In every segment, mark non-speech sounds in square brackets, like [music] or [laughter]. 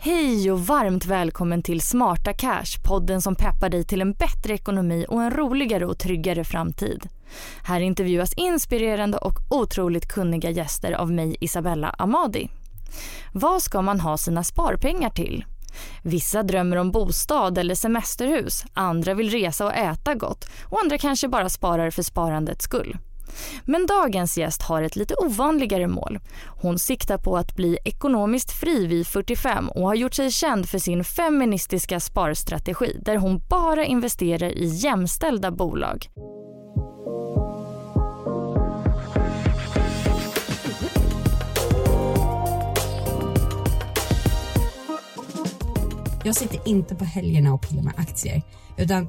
Hej och varmt välkommen till Smarta Cash, podden som peppar dig till en bättre ekonomi och en roligare och tryggare framtid. Här intervjuas inspirerande och otroligt kunniga gäster av mig Isabella Amadi. Vad ska man ha sina sparpengar till? Vissa drömmer om bostad eller semesterhus, andra vill resa och äta gott och andra kanske bara sparar för sparandets skull. Men dagens gäst har ett lite ovanligare mål. Hon siktar på att bli ekonomiskt fri vid 45 och har gjort sig känd för sin feministiska sparstrategi där hon bara investerar i jämställda bolag. Jag sitter inte på helgerna och pillar med aktier. Utan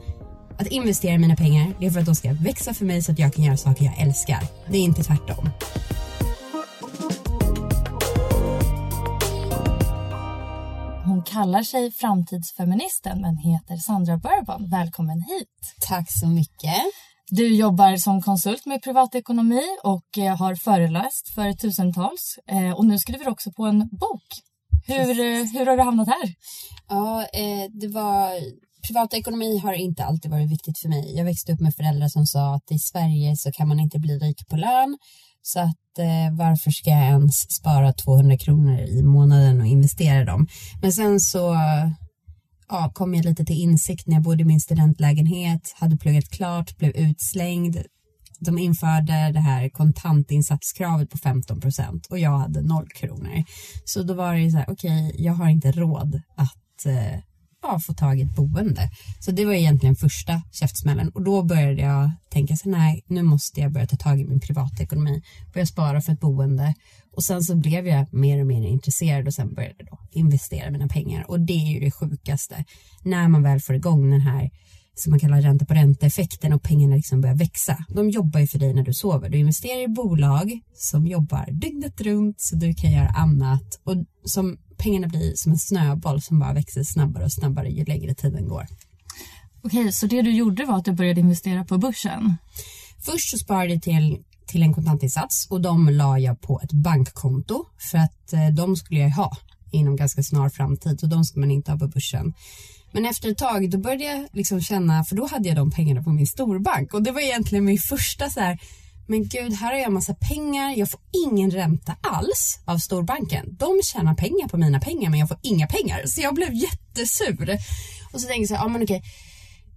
att investera mina pengar, det är för att de ska växa för mig så att jag kan göra saker jag älskar. Det är inte tvärtom. Hon kallar sig framtidsfeministen men heter Sandra Bourbon. Välkommen hit. Tack så mycket. Du jobbar som konsult med privatekonomi och eh, har föreläst för tusentals. Eh, och nu skriver du också på en bok. Hur, eh, hur har du hamnat här? Ja, det var privatekonomi har inte alltid varit viktigt för mig. Jag växte upp med föräldrar som sa att i Sverige så kan man inte bli rik på lön. Så att eh, varför ska jag ens spara 200 kronor i månaden och investera dem? Men sen så ja, kom jag lite till insikt när jag bodde i min studentlägenhet, hade pluggat klart, blev utslängd. De införde det här kontantinsatskravet på 15 procent och jag hade noll kronor. Så då var det så här, okej, okay, jag har inte råd att eh, ja, få tag i ett boende. Så det var egentligen första käftsmällen och då började jag tänka så nej, nu måste jag börja ta tag i min privatekonomi, börja spara för ett boende och sen så blev jag mer och mer intresserad och sen började då investera mina pengar och det är ju det sjukaste när man väl får igång den här som man kallar ränta på ränta-effekten och pengarna liksom börjar växa. De jobbar ju för dig när du sover. Du investerar i bolag som jobbar dygnet runt så du kan göra annat och som pengarna blir som en snöboll som bara växer snabbare och snabbare ju längre tiden går. Okej, så det du gjorde var att du började investera på börsen? Först så sparade jag till, till en kontantinsats och de la jag på ett bankkonto för att eh, de skulle jag ha inom ganska snar framtid och de ska man inte ha på börsen. Men efter ett tag då började jag liksom känna, för då hade jag de pengarna på min storbank och det var egentligen min första så här, men gud, här har jag massa pengar, jag får ingen ränta alls av storbanken. De tjänar pengar på mina pengar men jag får inga pengar. Så jag blev jättesur. Och så tänkte jag så här, ja men okej,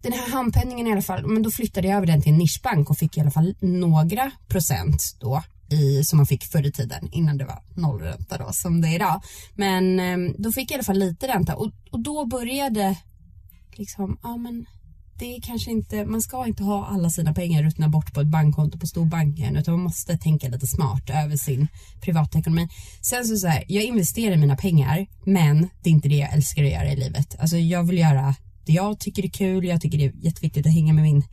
den här handpenningen i alla fall, men då flyttade jag över den till en nischbank och fick i alla fall några procent då i, som man fick förr i tiden innan det var nollränta då som det är idag. Men ehm, då fick jag i alla fall lite ränta och, och då började liksom, ja men det är kanske inte, man ska inte ha alla sina pengar ruttna bort på ett bankkonto på storbanken utan man måste tänka lite smart över sin privatekonomi. Sen så, så här, jag investerar mina pengar men det är inte det jag älskar att göra i livet. Alltså jag vill göra det jag tycker är kul, jag tycker det är jätteviktigt att hänga med min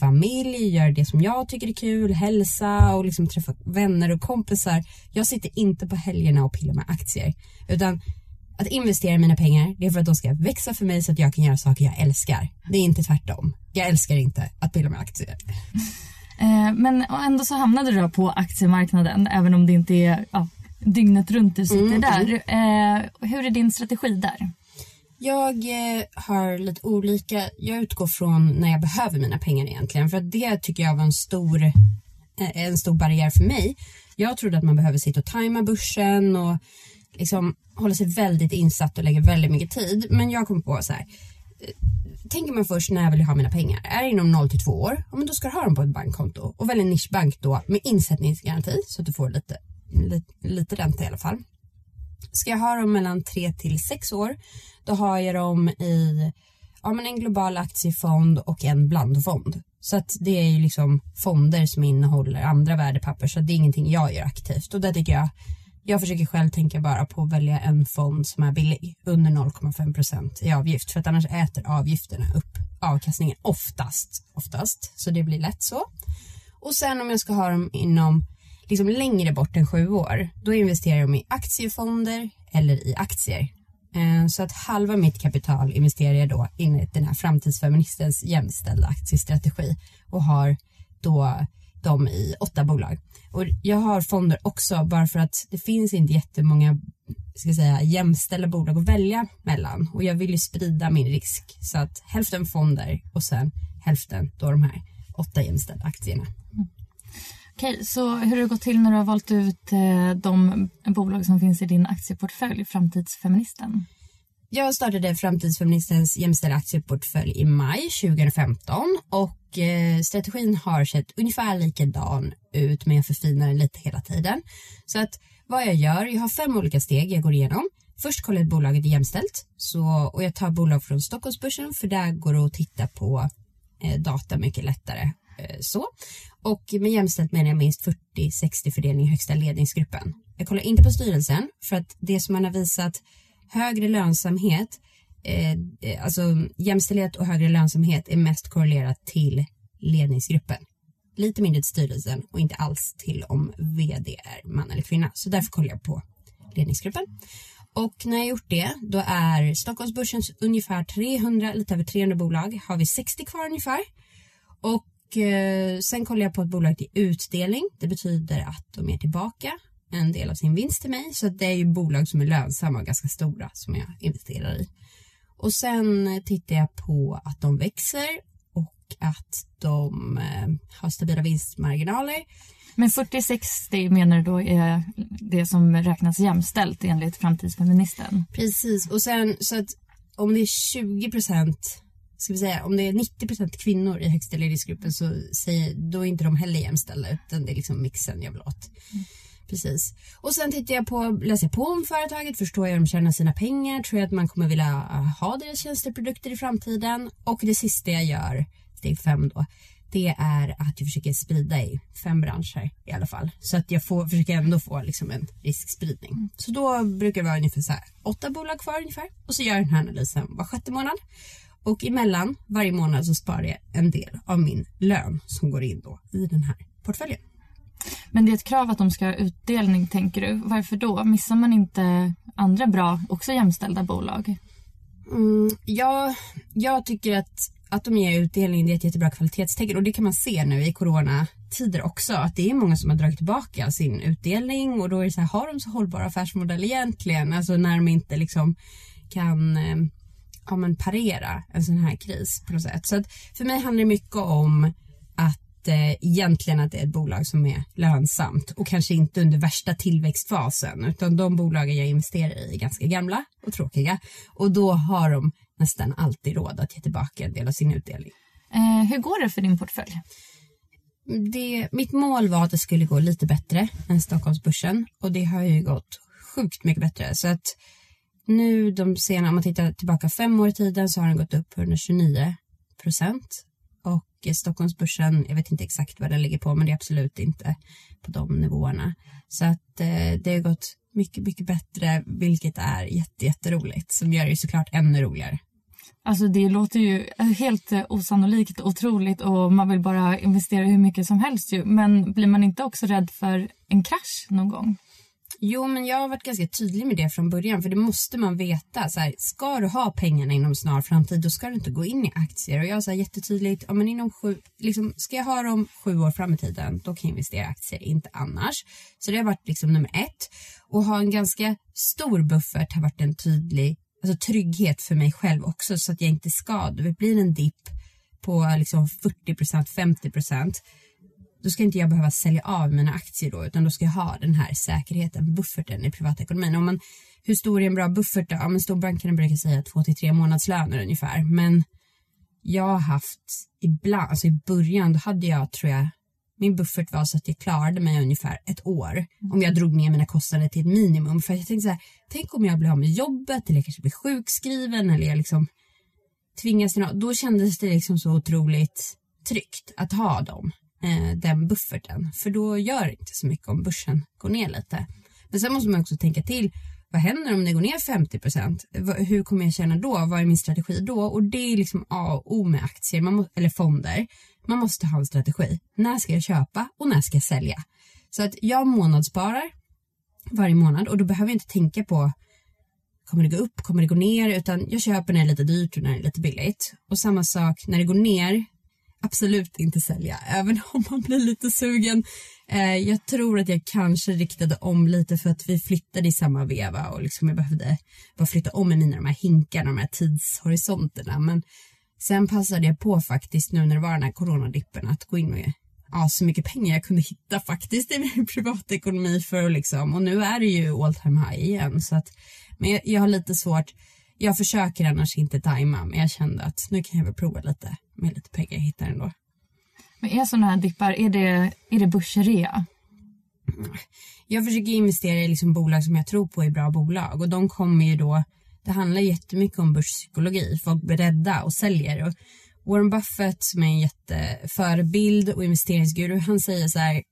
familj, göra det som jag tycker är kul, hälsa och liksom träffa vänner och kompisar. Jag sitter inte på helgerna och pillar med aktier. Utan att investera mina pengar, det är för att de ska växa för mig så att jag kan göra saker jag älskar. Det är inte tvärtom. Jag älskar inte att pilla med aktier. [laughs] Eh, men ändå så hamnade du på aktiemarknaden även om det inte är ja, dygnet runt du sitter mm. där. Eh, hur är din strategi där? Jag eh, har lite olika, jag utgår från när jag behöver mina pengar egentligen för att det tycker jag var en stor, en stor barriär för mig. Jag trodde att man behöver sitta och tajma börsen och liksom hålla sig väldigt insatt och lägga väldigt mycket tid. Men jag kom på så här, eh, tänker man först när jag vill ha mina pengar. Är det inom 0 till 2 år, ja, men då ska du ha dem på ett bankkonto och välj en nischbank då med insättningsgaranti så att du får lite, lite, lite ränta i alla fall. Ska jag ha dem mellan 3 till 6 år, då har jag dem i ja, men en global aktiefond och en blandfond. Så att det är ju liksom fonder som innehåller andra värdepapper så det är ingenting jag gör aktivt och det tycker jag jag försöker själv tänka bara på att välja en fond som är billig, under 0,5 procent i avgift, för att annars äter avgifterna upp avkastningen oftast, oftast, så det blir lätt så. Och sen om jag ska ha dem inom liksom längre bort än sju år, då investerar jag i aktiefonder eller i aktier. Eh, så att halva mitt kapital investerar jag då in i den här framtidsfeministens jämställda aktiestrategi och har då dem i åtta bolag. Och jag har fonder också bara för att det finns inte jättemånga ska säga, jämställda bolag att välja mellan och jag vill ju sprida min risk så att hälften fonder och sen hälften då de här åtta jämställda aktierna. Mm. Okej, så hur har det gått till när du har valt ut eh, de bolag som finns i din aktieportfölj, Framtidsfeministen? Jag startade Framtidsfeministens jämställda aktieportfölj i maj 2015 och eh, strategin har sett ungefär likadan ut men jag förfinar den lite hela tiden. Så att vad jag gör, jag har fem olika steg jag går igenom. Först kollar jag att bolaget är jämställt så, och jag tar bolag från Stockholmsbörsen för där går det att titta på eh, data mycket lättare. Eh, så. Och med jämställt menar jag minst 40-60 fördelning i högsta ledningsgruppen. Jag kollar inte på styrelsen för att det som man har visat högre lönsamhet, eh, eh, alltså jämställdhet och högre lönsamhet är mest korrelerat till ledningsgruppen. Lite mindre till styrelsen och inte alls till om vd är man eller kvinna. Så därför kollar jag på ledningsgruppen. Och när jag gjort det, då är Stockholmsbörsens ungefär 300, lite över 300 bolag, har vi 60 kvar ungefär. Och eh, sen kollar jag på ett bolag till utdelning. Det betyder att de är tillbaka en del av sin vinst till mig. Så det är ju bolag som är lönsamma och ganska stora som jag investerar i. Och sen tittar jag på att de växer och att de eh, har stabila vinstmarginaler. Men 40-60 menar du då är det som räknas jämställt enligt framtidsfeministen? Precis, och sen så att om det är 20 procent ska vi säga, om det är 90 procent kvinnor i högsta ledningsgruppen så säger, då är inte de heller jämställda utan det är liksom mixen jag vill åt. Mm. Precis. Och sen tittar jag på, läser jag på om företaget, förstår jag hur de tjänar sina pengar, tror jag att man kommer vilja eh, ha deras tjänsteprodukter i framtiden. Och det sista jag gör, steg fem då, det är att jag försöker sprida i fem branscher i alla fall. Så att jag får, försöker ändå få liksom en riskspridning. Så då brukar det vara ungefär så här, åtta bolag kvar ungefär. Och så gör jag den här analysen var sjätte månad. Och emellan varje månad så sparar jag en del av min lön som går in då i den här portföljen. Men det är ett krav att de ska ha utdelning, tänker du. Varför då? Missar man inte andra bra, också jämställda bolag? Mm, ja, jag tycker att, att de ger utdelning det är ett jättebra kvalitetstecken och det kan man se nu i coronatider också att det är många som har dragit tillbaka sin utdelning och då är det så här, har de så hållbar affärsmodell egentligen? Alltså när de inte liksom kan eh, ja, men parera en sån här kris på något sätt. Så att för mig handlar det mycket om att eh, egentligen att det är ett bolag som är lönsamt och kanske inte under värsta tillväxtfasen utan de bolagen jag investerar i är ganska gamla och tråkiga och då har de nästan alltid råd att ge tillbaka en del av sin utdelning. Eh, hur går det för din portfölj? Det, mitt mål var att det skulle gå lite bättre än Stockholmsbörsen och det har ju gått sjukt mycket bättre så att nu de sena, om man tittar tillbaka fem år i tiden så har den gått upp 129 procent Eh, Stockholmsbörsen, jag vet inte exakt vad den ligger på, men det är absolut inte på de nivåerna. Så att eh, det har gått mycket, mycket bättre, vilket är jätte, jätteroligt, som gör det såklart ännu roligare. Alltså det låter ju helt eh, osannolikt otroligt och man vill bara investera hur mycket som helst ju. Men blir man inte också rädd för en krasch någon gång? Jo, men jag har varit ganska tydlig med det från början, för det måste man veta. Så här, ska du ha pengarna inom snar framtid, då ska du inte gå in i aktier. Och jag sa jättetydligt, ja, men inom sju, liksom, ska jag ha dem sju år fram i tiden, då kan jag investera i aktier, inte annars. Så det har varit liksom nummer ett. Och ha en ganska stor buffert har varit en tydlig alltså, trygghet för mig själv också, så att jag inte ska, det blir en dipp på liksom 40 procent, 50 då ska inte jag behöva sälja av mina aktier då, utan då ska jag ha den här säkerheten, bufferten i privatekonomin. Om man, hur stor är en bra buffert då? Ja, men storbankerna brukar säga två till tre månadslöner ungefär, men jag har haft ibland, alltså i början, då hade jag tror jag min buffert var så att jag klarade mig ungefär ett år om jag drog ner mina kostnader till ett minimum. För jag tänkte så här, tänk om jag blir av med jobbet eller jag kanske blir sjukskriven eller jag liksom tvingas till något. Då kändes det liksom så otroligt tryggt att ha dem eh, den bufferten. För då gör det inte så mycket om börsen går ner lite. Men sen måste man också tänka till. Vad händer om det går ner 50 procent? Hur kommer jag känna då? Vad är min strategi då? Och det är liksom A och O med aktier man må, eller fonder. Man måste ha en strategi. När ska jag köpa och när ska jag sälja? Så att jag månadssparar varje månad och då behöver jag inte tänka på kommer det gå upp, kommer det gå ner, utan jag köper när det är lite dyrt och när det är lite billigt. Och samma sak när det går ner absolut inte sälja, även [laughs] om man blir lite sugen. Eh, jag tror att jag kanske riktade om lite för att vi flyttade i samma veva och liksom jag behövde bara flytta om i mina de här hinkarna, de här tidshorisonterna. Men sen passade jag på faktiskt nu när det var den här coronadippen att gå in och ja, så mycket pengar jag kunde hitta faktiskt i min [laughs] privatekonomi för att liksom, och nu är det ju all time high igen så att, men jag, jag har lite svårt jag försöker annars inte tajma, men jag kände att nu kan jag väl prova lite med lite pengar jag hittar ändå. Men är sådana här dippar, är det, är det börsrea? Jag försöker investera i liksom bolag som jag tror på är bra bolag och de kommer ju då, det handlar jättemycket om börspsykologi, folk blir rädda och säljer. Och Warren Buffett som är en jätteförebild och investeringsguru, han säger så här,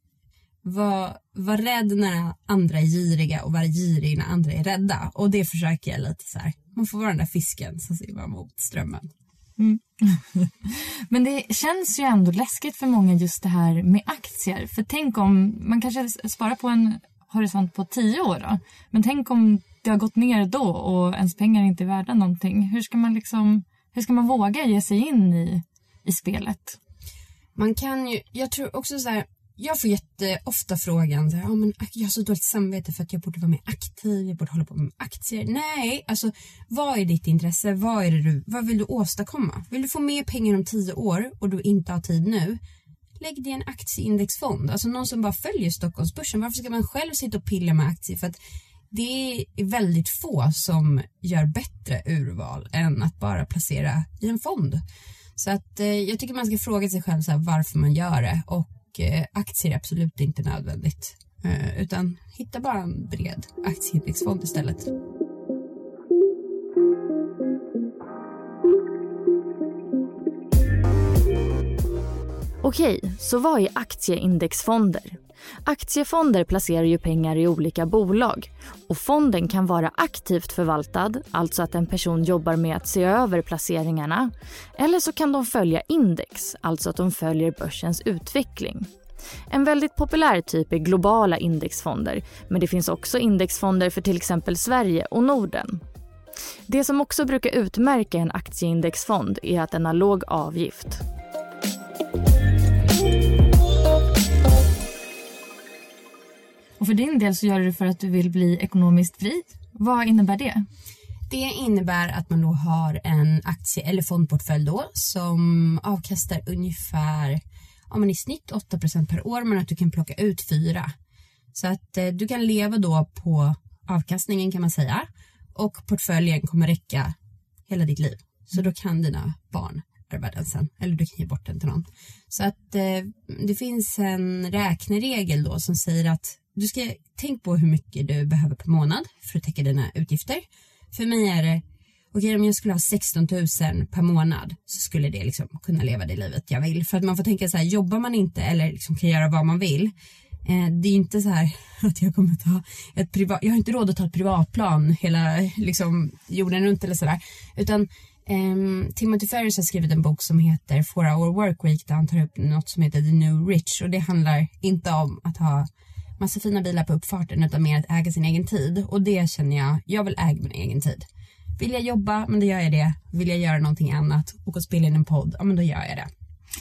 var, var rädd när andra är giriga och var girig när andra är rädda. Och det försöker jag lite så här man får vara den där fisken som simmar mot strömmen. Mm. [laughs] Men det känns ju ändå läskigt för många just det här med aktier. För tänk om man kanske sparar på en horisont på tio år då. Men tänk om det har gått ner då och ens pengar inte är värda någonting. Hur ska man liksom, hur ska man våga ge sig in i, i spelet? Man kan ju, jag tror också så här, jag får jätteofta frågan, så här, ja, men jag har så dåligt samvete för att jag borde vara mer aktiv, jag borde hålla på med aktier. Nej, alltså vad är ditt intresse? Vad, är det du, vad vill du åstadkomma? Vill du få mer pengar om tio år och du inte har tid nu? Lägg dig i en aktieindexfond, alltså någon som bara följer Stockholmsbörsen. Varför ska man själv sitta och pilla med aktier? För att det är väldigt få som gör bättre urval än att bara placera i en fond. Så att eh, jag tycker man ska fråga sig själv så här, varför man gör det och Eh, aktier är absolut inte nödvändigt. Eh, utan hitta bara en bred aktieindexfond istället. Okej, så vad är aktieindexfonder? Aktiefonder placerar ju pengar i olika bolag och fonden kan vara aktivt förvaltad, alltså att en person jobbar med att se över placeringarna. Eller så kan de följa index, alltså att de följer börsens utveckling. En väldigt populär typ är globala indexfonder men det finns också indexfonder för till exempel Sverige och Norden. Det som också brukar utmärka en aktieindexfond är att den har låg avgift. Och för din del så gör du det för att du vill bli ekonomiskt fri. Vad innebär det? Det innebär att man då har en aktie eller fondportfölj då som avkastar ungefär ja, men i snitt 8% per år men att du kan plocka ut 4. Så att eh, du kan leva då på avkastningen kan man säga och portföljen kommer räcka hela ditt liv. Så då kan dina barn ärva den sen eller du kan ge bort den till någon. Så att eh, det finns en räkneregel då som säger att du ska tänka på hur mycket du behöver per månad för att täcka dina utgifter. För mig är det, okej okay, om jag skulle ha 16 000 per månad så skulle det liksom kunna leva det livet jag vill. För att man får tänka så här, jobbar man inte eller liksom kan göra vad man vill eh, det är inte så här [laughs] att jag kommer ta ett privat, jag har inte råd att ta ett privatplan hela liksom jorden runt eller sådär. Utan Um, Timothy Ferris har skrivit en bok som heter Four Hour Work Week där han tar upp något som heter The New Rich och det handlar inte om att ha massa fina bilar på uppfarten utan mer att äga sin egen tid och det känner jag, jag vill äga min egen tid. Vill jag jobba, men då gör jag det. Vill jag göra någonting annat och spela in en podd, ja men då gör jag det.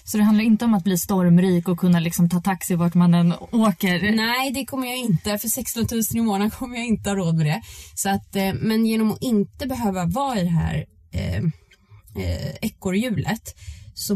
Så det handlar inte om att bli stormrik och kunna liksom ta taxi vart man än åker? Nej, det kommer jag inte. För 16 000 i månaden kommer jag inte ha råd med det. Så att, eh, men genom att inte behöva vara i det här eh, eh, ekorrhjulet så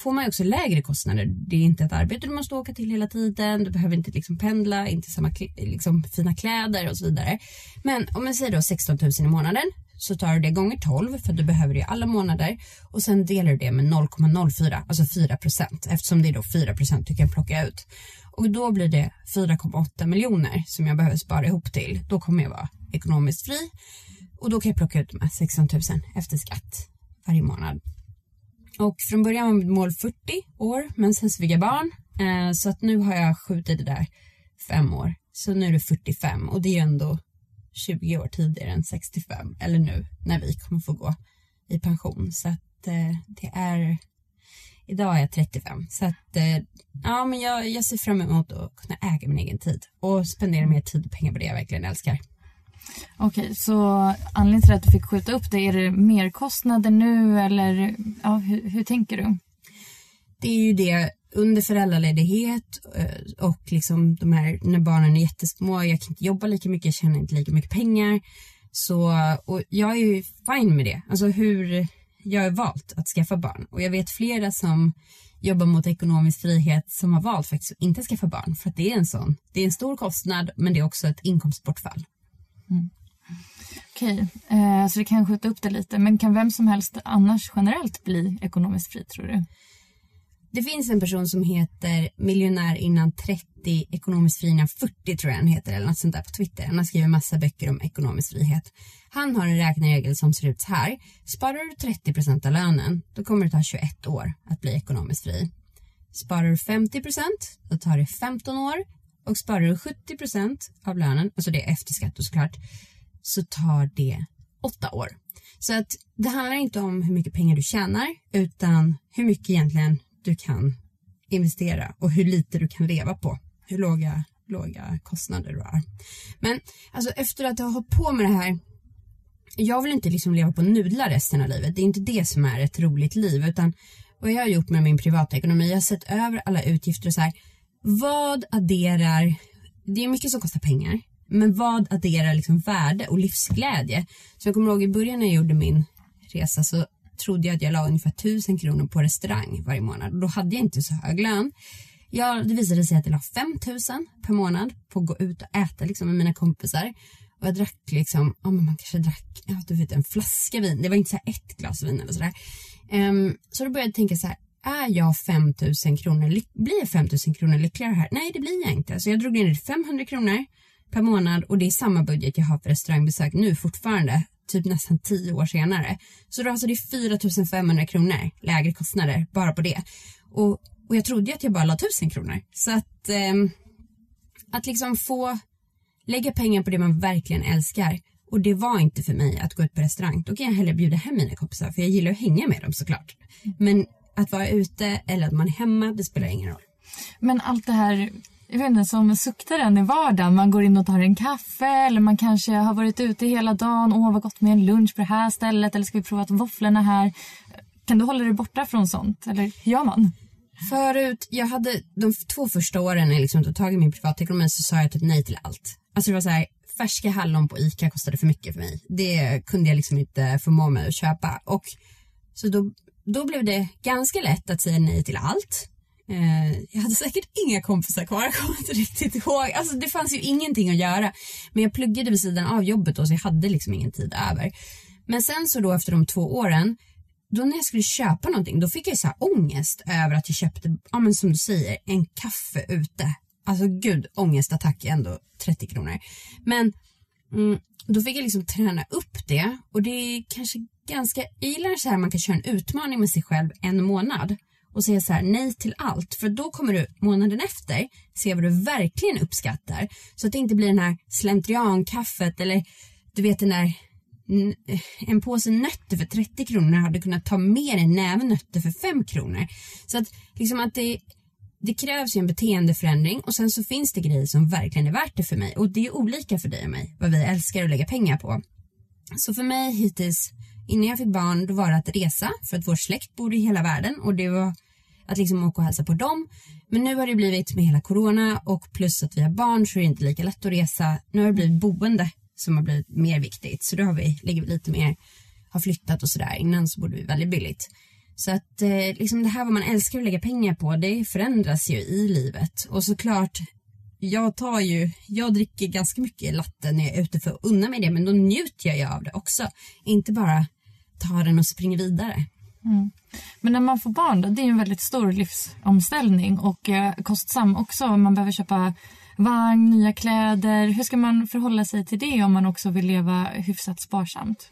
får man också lägre kostnader. Det är inte ett arbete du måste åka till hela tiden. Du behöver inte liksom pendla, inte samma liksom, fina kläder och så vidare. Men om man säger då 16 000 i månaden så tar du det gånger 12 för du behöver det i alla månader och sen delar du det med 0,04, alltså 4 procent eftersom det är då 4 procent du kan plocka ut. Och då blir det 4,8 miljoner som jag behöver spara ihop till. Då kommer jag vara ekonomiskt fri och då kan jag plocka ut de här 16 000 efter skatt varje månad. Och från början var mitt mål 40 år men sen så fick jag barn eh, så att nu har jag skjutit det där fem år. Så nu är det 45 och det är ju ändå 20 år tidigare än 65 eller nu när vi kommer få gå i pension. Så att eh, det är Idag är jag 35 så att eh, ja, men jag, jag ser fram emot att kunna äga min egen tid och spendera mer tid och pengar på det jag verkligen älskar. Okej, så anledningen till att du fick skjuta upp det, är det merkostnader nu eller ja, hur, hur tänker du? Det är ju det under föräldraledighet eh, och liksom de här när barnen är jättesmå, jag kan inte jobba lika mycket, jag tjänar inte lika mycket pengar. Så, och jag är ju fine med det. Alltså hur jag har valt att skaffa barn och jag vet flera som jobbar mot ekonomisk frihet som har valt faktiskt att inte skaffa barn för att det är en sån, det är en stor kostnad men det är också ett inkomstbortfall. Mm. Okej, eh, så det kan skjuta upp det lite. Men kan vem som helst annars generellt bli ekonomiskt fri tror du? Det finns en person som heter miljonär innan 30, ekonomiskt fri innan 40 tror jag han heter eller något sånt där på Twitter. Han har skrivit massa böcker om ekonomisk frihet. Han har en räkneregel som ser ut så här. Sparar du 30 procent av lönen, då kommer det ta 21 år att bli ekonomiskt fri. Sparar du 50 procent, då tar det 15 år. Och sparar du 70 procent av lönen, alltså det är efter skatt och såklart, så tar det 8 år. Så att det handlar inte om hur mycket pengar du tjänar, utan hur mycket egentligen du kan investera och hur lite du kan leva på. Hur låga, låga kostnader du har. Men alltså efter att ha hållit på med det här jag vill inte liksom leva på nudlar resten av livet. Det är inte det som är ett roligt liv utan vad jag har gjort med min privatekonomi, jag har sett över alla utgifter och så här. Vad adderar, det är mycket som kostar pengar, men vad adderar liksom värde och livsglädje? Så jag kommer ihåg i början när jag gjorde min resa så trodde jag att jag la ungefär tusen kronor på restaurang varje månad och då hade jag inte så hög lön. Jag, det visade sig att jag la 5000 per månad på att gå ut och äta liksom, med mina kompisar. Och jag drack liksom, ja men man kanske drack, ja du vet en flaska vin. Det var inte så ett glas vin eller sådär. Um, så då började jag tänka så här, är jag 5000 kronor, blir jag 5000 kronor lyckligare här? Nej, det blir jag inte. Så jag drog ner det till 500 kronor per månad och det är samma budget jag har för restaurangbesök nu fortfarande typ nästan tio år senare. Så då alltså det är 4 500 kronor lägre kostnader bara på det. Och, och jag trodde att jag bara la 1000 kronor. Så att, eh, att liksom få lägga pengar på det man verkligen älskar och det var inte för mig att gå ut på restaurang. Då kan jag hellre bjuda hem mina kompisar för jag gillar att hänga med dem såklart. Men att vara ute eller att man är hemma, det spelar ingen roll. Men allt det här jag vet inte, som suktar en i vardagen. Man går in och tar en kaffe eller man kanske har varit ute hela dagen. Åh, vad gott med en lunch på det här stället. Eller ska vi prova våfflorna här? Kan du hålla dig borta från sånt? Eller hur gör man? Förut, jag hade de två första åren när jag liksom tog tag i min privatekonomi så sa jag typ nej till allt. Alltså det var så här, färska hallon på ICA kostade för mycket för mig. Det kunde jag liksom inte förmå mig att köpa. Och så då, då blev det ganska lätt att säga nej till allt. Eh, jag hade säkert inga kompisar kvar, [laughs] jag kommer inte riktigt ihåg. Alltså det fanns ju ingenting att göra. Men jag pluggade vid sidan av jobbet då så jag hade liksom ingen tid över. Men sen så då efter de två åren, då när jag skulle köpa någonting då fick jag så här ångest över att jag köpte, ja men som du säger, en kaffe ute. Alltså gud, ångestattack är ändå 30 kronor. Men mm, då fick jag liksom träna upp det och det är kanske ganska, jag gillar så här man kan köra en utmaning med sig själv en månad och säga så här nej till allt. För då kommer du månaden efter se vad du verkligen uppskattar. Så att det inte blir den här slentriankaffet eller du vet den där en påse nötter för 30 kronor hade kunnat ta mer en näve nötter för 5 kronor. Så att liksom att det, det krävs ju en beteendeförändring och sen så finns det grejer som verkligen är värt det för mig och det är olika för dig och mig vad vi älskar att lägga pengar på. Så för mig hittills innan jag fick barn då var det att resa för att vår släkt bor i hela världen och det var att liksom åka och hälsa på dem. Men nu har det blivit med hela corona och plus att vi har barn så är det inte lika lätt att resa. Nu har det blivit boende som har blivit mer viktigt så då har vi, ligger vi lite mer, har flyttat och sådär. Innan så bodde vi väldigt billigt. Så att eh, liksom det här vad man älskar att lägga pengar på det förändras ju i livet och såklart jag tar ju, jag dricker ganska mycket latte när jag är ute för att unna mig det men då njuter jag ju av det också. Inte bara tar den och springer vidare. Mm. Men när man får barn då, det är en väldigt stor livsomställning och eh, kostsam också. Man behöver köpa vagn, nya kläder. Hur ska man förhålla sig till det om man också vill leva hyfsat sparsamt?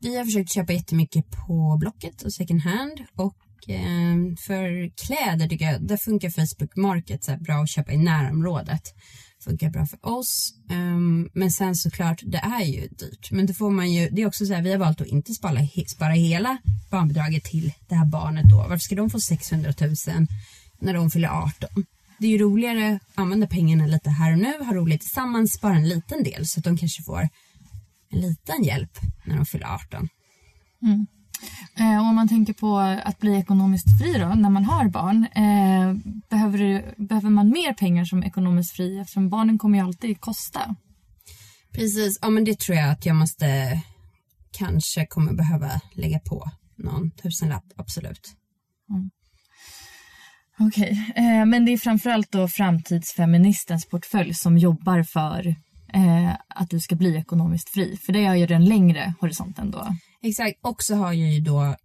Vi har försökt köpa jättemycket på Blocket och second hand och eh, för kläder tycker jag, där funkar Facebook Market så bra att köpa i närområdet funkar bra för oss. Um, men sen såklart, det är ju dyrt. Men då får man ju, det är också så här, vi har valt att inte spara, spara hela barnbidraget till det här barnet då. Varför ska de få 600 000 när de fyller 18? Det är ju roligare att använda pengarna lite här och nu, ha roligt tillsammans, spara en liten del så att de kanske får en liten hjälp när de fyller 18. Mm. Eh, om man tänker på att bli ekonomiskt fri då, när man har barn. Eh, behöver, behöver man mer pengar som ekonomiskt fri eftersom barnen kommer ju alltid kosta? Precis, ja men det tror jag att jag måste kanske kommer behöva lägga på någon tusenlapp, absolut. Mm. Okej, okay. eh, men det är framförallt då framtidsfeministens portfölj som jobbar för eh, att du ska bli ekonomiskt fri. För det är ju den längre horisonten då. Exakt, och så har jag ju då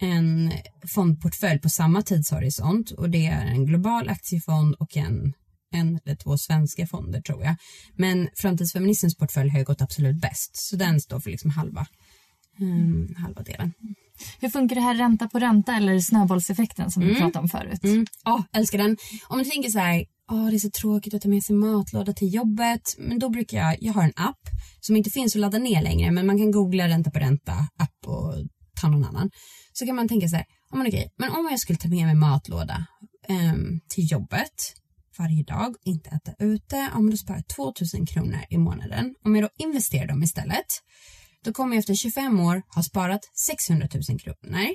en fondportfölj på samma tidshorisont och det är en global aktiefond och en, en eller två svenska fonder tror jag. Men framtidsfeministens portfölj har ju gått absolut bäst så den står för liksom halva, um, halva delen. Hur funkar det här ränta på ränta eller snöbollseffekten som mm. vi pratade om förut? Mm. Oh, älskar den. Om du tänker så här, oh, det är så tråkigt att ta med sig matlåda till jobbet. Men då brukar jag, jag har en app som inte finns att ladda ner längre men man kan googla ränta på ränta app och ta någon annan. Så kan man tänka så här, oh, men okej, men om jag skulle ta med mig matlåda um, till jobbet varje dag, inte äta ute, ja men då sparar jag 2000 kronor i månaden. Om jag då investerar dem istället, då kommer jag efter 25 år ha sparat 600 000 kronor.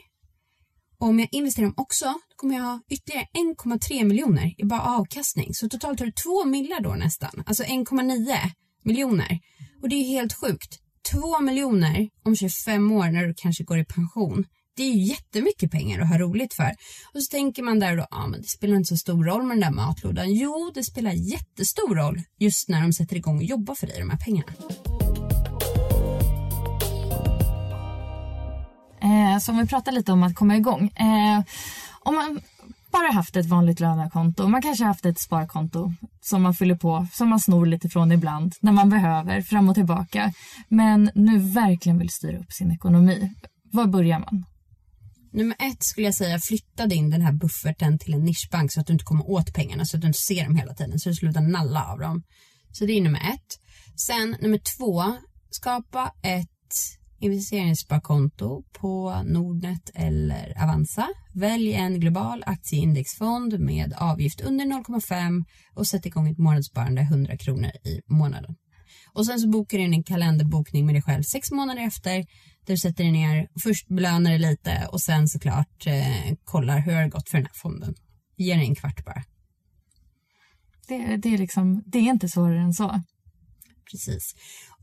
Och om jag investerar dem också, då kommer jag ha ytterligare 1,3 miljoner i bara avkastning. Så totalt har du 2 miljoner då nästan, alltså 1,9 miljoner. Och det är ju helt sjukt. 2 miljoner om 25 år när du kanske går i pension. Det är ju jättemycket pengar att ha roligt för. Och så tänker man där då, ja men det spelar inte så stor roll med den där matlådan. Jo, det spelar jättestor roll just när de sätter igång och jobbar för dig, de här pengarna. Eh, så om vi pratar lite om att komma igång. Eh, om man bara haft ett vanligt lönekonto, man kanske haft ett sparkonto som man fyller på, som man snor lite från ibland när man behöver, fram och tillbaka. Men nu verkligen vill styra upp sin ekonomi. Var börjar man? Nummer ett skulle jag säga, flytta in den här bufferten till en nischbank så att du inte kommer åt pengarna, så att du inte ser dem hela tiden, så du slutar nalla av dem. Så det är nummer ett. Sen nummer två, skapa ett investeringssparkonto på Nordnet eller Avanza. Välj en global aktieindexfond med avgift under 0,5 och sätt igång ett månadssparande 100 kronor i månaden. Och sen så bokar du in en kalenderbokning med dig själv sex månader efter där du sätter dig ner, först belönar dig lite och sen såklart eh, kollar hur det har gått för den här fonden. Ge dig en kvart bara. Det, det, är liksom, det är inte svårare än så. Precis.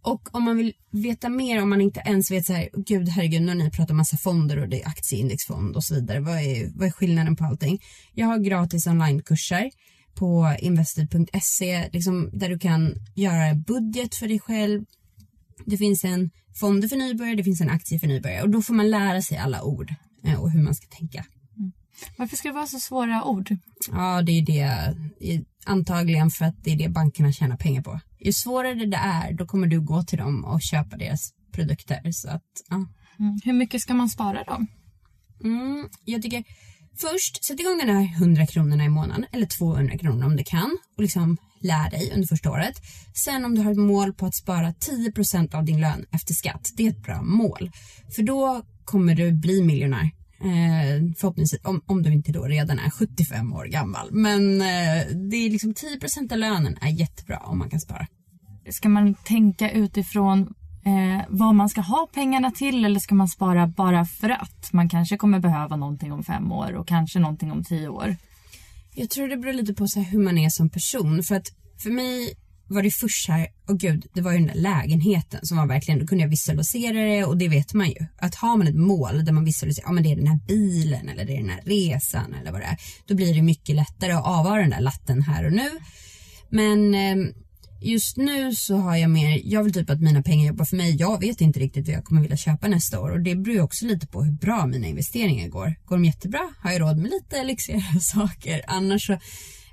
Och om man vill veta mer, om man inte ens vet så här, gud herregud, nu har ni pratat massa fonder och det är aktieindexfond och så vidare. Vad är, vad är skillnaden på allting? Jag har gratis onlinekurser på invested.se liksom, där du kan göra budget för dig själv. Det finns en fonder för nybörjare, det finns en aktie för nybörjare och då får man lära sig alla ord eh, och hur man ska tänka. Varför ska det vara så svåra ord? Ja, det är det. Antagligen för att det är det bankerna tjänar pengar på ju svårare det är, då kommer du gå till dem och köpa deras produkter. Så att, ja. Mm. Hur mycket ska man spara då? Mm, jag tycker först, sätt igång den här 100 kronorna i månaden eller 200 kronor om du kan och liksom lär dig under första året. Sen om du har ett mål på att spara 10% av din lön efter skatt, det är ett bra mål. För då kommer du bli miljonär. Eh, förhoppningsvis, om, om du inte då redan är 75 år gammal. Men eh, det är liksom 10% av lönen är jättebra om man kan spara. Ska man tänka utifrån eh, vad man ska ha pengarna till eller ska man spara bara för att? Man kanske kommer behöva någonting om fem år och kanske någonting om tio år. Jag tror det beror lite på så hur man är som person. För att för mig var det först här, och gud, det var ju den där lägenheten som var verkligen, då kunde jag visualisera det och det vet man ju. Att har man ett mål där man visualiserar, ja men det är den här bilen eller det är den här resan eller vad det är. Då blir det mycket lättare att avvara den där latten här och nu. Men ehm, just nu så har jag mer, jag vill typ att mina pengar jobbar för mig. Jag vet inte riktigt vad jag kommer vilja köpa nästa år och det beror ju också lite på hur bra mina investeringar går. Går de jättebra har jag råd med lite lyxigare [laughs] saker. Annars så,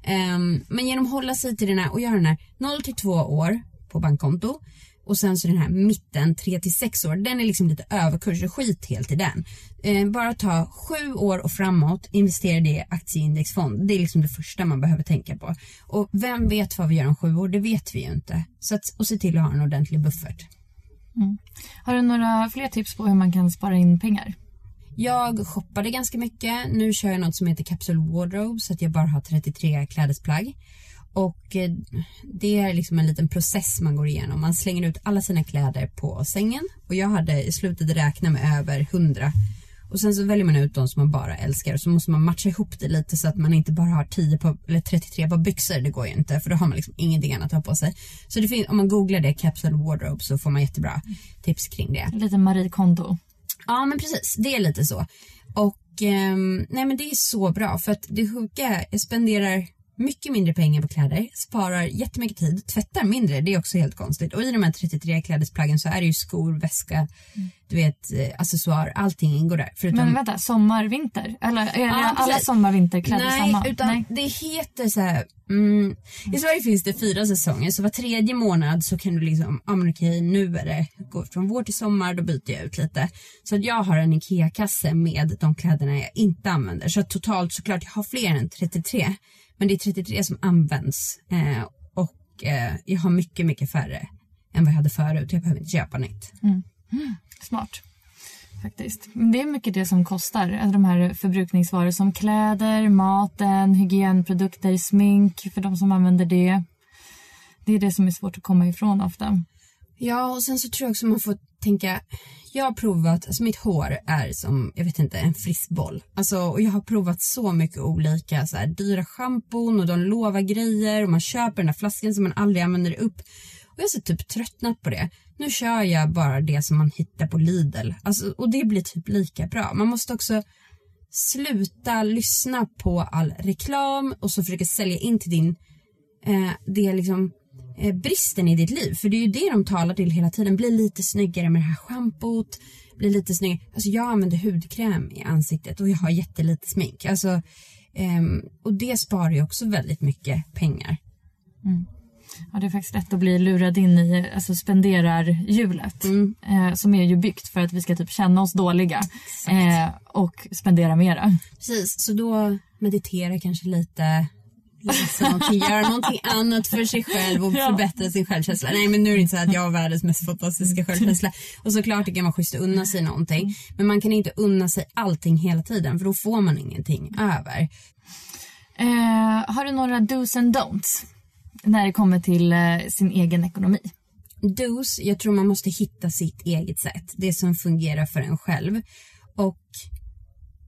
um, men genom att hålla sig till den här och göra den här 0 till 2 år på bankkonto och sen så den här mitten 3 till 6 år, den är liksom lite överkurs och skit helt i den. Eh, bara ta sju år och framåt, investera det i aktieindexfond. Det är liksom det första man behöver tänka på. Och vem vet vad vi gör om sju år? Det vet vi ju inte. Så att, och se till att ha en ordentlig buffert. Mm. Har du några fler tips på hur man kan spara in pengar? Jag shoppade ganska mycket. Nu kör jag något som heter Capsule Wardrobe så att jag bara har 33 klädesplagg. Och eh, det är liksom en liten process man går igenom. Man slänger ut alla sina kläder på sängen och jag hade i slutet räknat med över 100 och sen så väljer man ut de som man bara älskar och så måste man matcha ihop det lite så att man inte bara har 10 på, eller 33 på byxor. Det går ju inte för då har man liksom ingenting annat att ha på sig. Så det finns, om man googlar det, Capsule Wardrobe, så får man jättebra tips kring det. Lite Marie Kondo. Ja men precis, det är lite så. Och eh, nej men det är så bra för att det sjuka, jag spenderar mycket mindre pengar på kläder, sparar jättemycket tid, tvättar mindre, det är också helt konstigt. Och i de här 33 klädesplaggen så är det ju skor, väska, mm. du vet, eh, accessoar, allting ingår där. Förutom... Men vänta, sommar, vinter? Eller är ja, alla sommar, vinterkläder Nej, samma? Utan Nej, det heter så här, mm, i Sverige finns det fyra säsonger så var tredje månad så kan du liksom, ja men okej nu är det, går från vår till sommar, då byter jag ut lite. Så att jag har en IKEA-kasse med de kläderna jag inte använder. Så totalt såklart, jag har fler än 33. Men det är 33 som används eh, och eh, jag har mycket, mycket färre än vad jag hade förut. Jag behöver inte köpa nytt. Mm. Mm. Smart. Faktiskt. Men det är mycket det som kostar. Alltså de här förbrukningsvaror som kläder, maten, hygienprodukter, smink för de som använder det. Det är det som är svårt att komma ifrån ofta. Ja, och sen så tror jag också man får tänka, jag har provat, alltså mitt hår är som, jag vet inte, en frisk boll. Alltså, och jag har provat så mycket olika så här, dyra schampon och de lovar grejer och man köper den där flaskan som man aldrig använder upp. Och jag har så typ tröttnat på det. Nu kör jag bara det som man hittar på Lidl. Alltså, och det blir typ lika bra. Man måste också sluta lyssna på all reklam och så försöka sälja in till din, eh, det liksom bristen i ditt liv. För det är ju det de talar till hela tiden. Bli lite snyggare med det här schampot. Bli lite snyggare. Alltså jag använder hudkräm i ansiktet och jag har jättelite smink. Alltså, um, och det sparar ju också väldigt mycket pengar. Mm. Ja, det är faktiskt lätt att bli lurad in i alltså spenderarhjulet mm. eh, som är ju byggt för att vi ska typ känna oss dåliga eh, och spendera mera. Precis, så då meditera kanske lite, någonting, göra någonting [laughs] annat för sig själv och ja. förbättra sin självkänsla. Nej men nu är det inte så att jag har världens mest fantastiska självkänsla. Och såklart det kan vara schysst att unna sig någonting. Men man kan inte unna sig allting hela tiden för då får man ingenting över. Eh, har du några dos and don'ts när det kommer till eh, sin egen ekonomi? Dos, jag tror man måste hitta sitt eget sätt. Det som fungerar för en själv. Och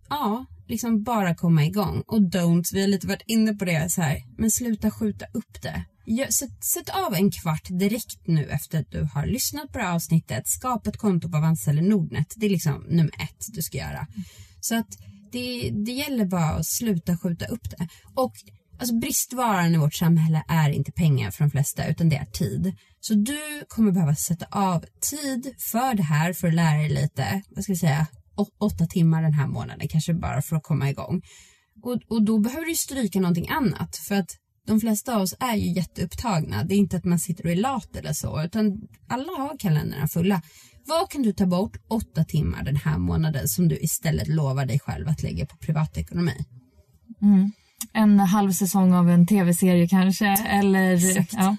ja, liksom bara komma igång. Och don't, vi har lite varit inne på det så här, men sluta skjuta upp det. Sätt, sätt, av en kvart direkt nu efter att du har lyssnat på det här avsnittet. Skapa ett konto på Avanza eller Nordnet. Det är liksom nummer ett du ska göra. Så att det, det gäller bara att sluta skjuta upp det. Och alltså bristvaran i vårt samhälle är inte pengar för de flesta utan det är tid. Så du kommer behöva sätta av tid för det här för att lära dig lite, vad ska jag säga, åtta timmar den här månaden kanske bara för att komma igång. Och, och då behöver du stryka någonting annat för att de flesta av oss är ju jätteupptagna. Det är inte att man sitter och är lat eller så utan alla har kalendrarna fulla. Vad kan du ta bort åtta timmar den här månaden som du istället lovar dig själv att lägga på privatekonomi? Mm en halv säsong av en tv-serie kanske. Eller, Exakt. ja.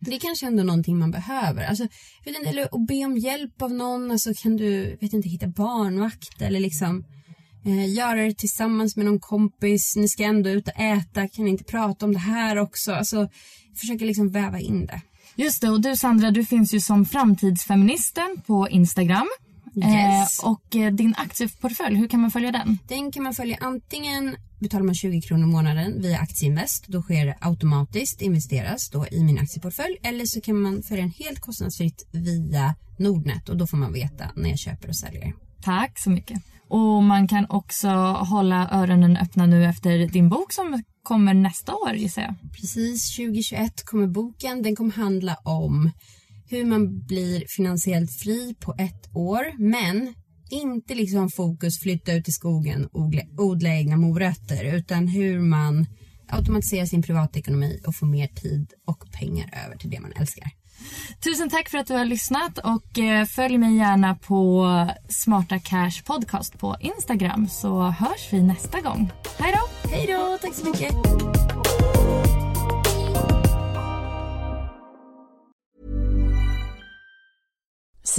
Det är kanske ändå någonting man behöver. Alltså, vet inte, eller att be om hjälp av någon. Alltså, kan du vet inte, hitta barnvakt eller liksom eh, göra det tillsammans med någon kompis. Ni ska ändå ut och äta. Kan ni inte prata om det här också? Alltså, försöka liksom väva in det. Just det, och du Sandra, du finns ju som framtidsfeministen på Instagram. Yes. Eh, och eh, din aktieportfölj, hur kan man följa den? Den kan man följa antingen betalar man 20 kronor i månaden via Aktieinvest. Då sker det automatiskt investeras då i min aktieportfölj. Eller så kan man följa den helt kostnadsfritt via Nordnet och då får man veta när jag köper och säljer. Tack så mycket. Och man kan också hålla öronen öppna nu efter din bok som kommer nästa år gissar jag. Precis 2021 kommer boken. Den kommer handla om hur man blir finansiellt fri på ett år. Men inte liksom fokus flytta ut i skogen och odla, odla egna morötter. Utan hur man automatiserar sin privatekonomi och får mer tid och pengar över till det man älskar. Tusen tack för att du har lyssnat och eh, följ mig gärna på Smarta Cash Podcast på Instagram så hörs vi nästa gång. Hej då! Hej då, tack så mycket!